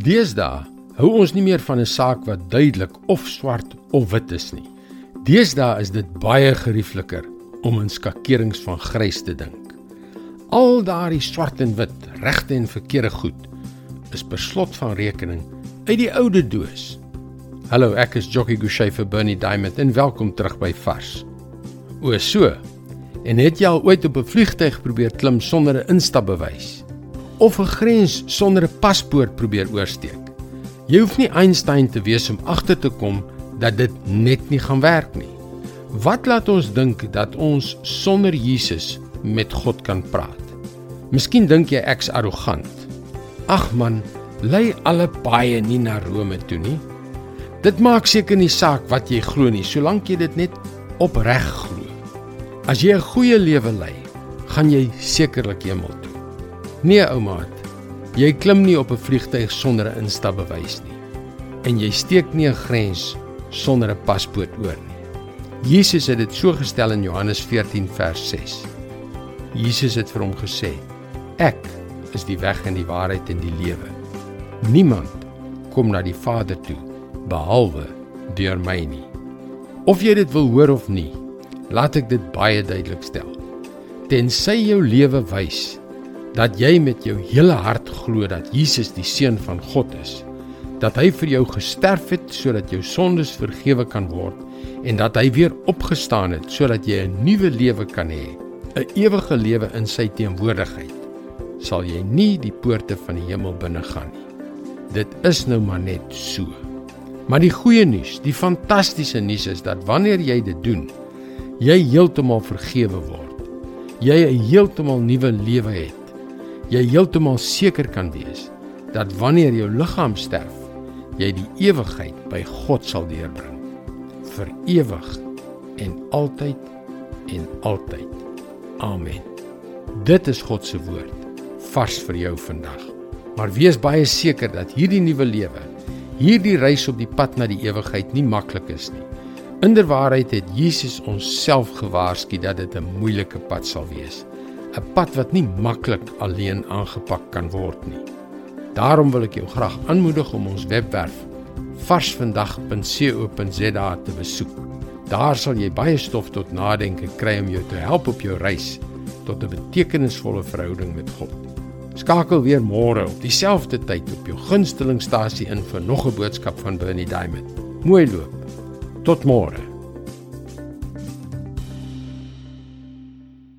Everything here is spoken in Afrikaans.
Deesdae hou ons nie meer van 'n saak wat duidelik of swart of wit is nie. Deesdae is dit baie geriefliker om in skakerings van grys te dink. Al daardie swart en wit, regte en verkeerde goed is per slot van rekening uit die oude doos. Hallo, ek is Jockey Gouchee vir Bernie Diamond en welkom terug by Vars. O, so. En het jy al ooit op 'n vliegtyg probeer klim sonder 'n instapbewys? Of 'n grens sonder 'n paspoort probeer oorsteek? Jy hoef nie Einstein te wees om agter te kom dat dit net nie gaan werk nie. Wat laat ons dink dat ons sonder Jesus met God kan praat? Miskien dink jy ek's arrogant. Ag man, lei alle paaie nie na Rome toe nie. Dit maak seker nie saak wat jy glo nie, solank jy dit net opreg glo. As jy 'n goeie lewe lei, gaan jy sekerlik hemel toe. Nee, ouma, Jy klim nie op 'n vliegtyg sonder 'n instapbewys nie. En jy steek nie 'n grens sonder 'n paspoort oor nie. Jesus het dit so gestel in Johannes 14 vers 6. Jesus het vir hom gesê: Ek is die weg en die waarheid en die lewe. Niemand kom na die Vader toe behalwe deur my nie. Of jy dit wil hoor of nie, laat ek dit baie duidelik stel. Tensy jou lewe wys dat jy met jou hele hart glo dat Jesus die seun van God is, dat hy vir jou gesterf het sodat jou sondes vergewe kan word en dat hy weer opgestaan het sodat jy 'n nuwe lewe kan hê, 'n ewige lewe in sy teenwoordigheid, sal jy nie die poorte van die hemel binne gaan nie. Dit is nou maar net so. Maar die goeie nuus, die fantastiese nuus is dat wanneer jy dit doen, jy heeltemal vergewe word. Jy 'n heeltemal nuwe lewe het jy heeltemal seker kan wees dat wanneer jou liggaam sterf, jy die ewigheid by God sal deurbring vir ewig en altyd en altyd. Amen. Dit is God se woord vars vir jou vandag. Maar wees baie seker dat hierdie nuwe lewe, hierdie reis op die pad na die ewigheid nie maklik is nie. Inderwaarheid het Jesus ons self gewaarsku dat dit 'n moeilike pad sal wees. 'n pad wat nie maklik alleen aangepak kan word nie. Daarom wil ek jou graag aanmoedig om ons webwerf varsvandag.co.za te besoek. Daar sal jy baie stof tot nadenke kry om jou te help op jou reis tot 'n betekenisvolle verhouding met God. Skakel weer môre op dieselfde tyd op jou gunstelingstasie in vir nog 'n boodskap van Bernie Diamond. Mooi loop. Tot môre.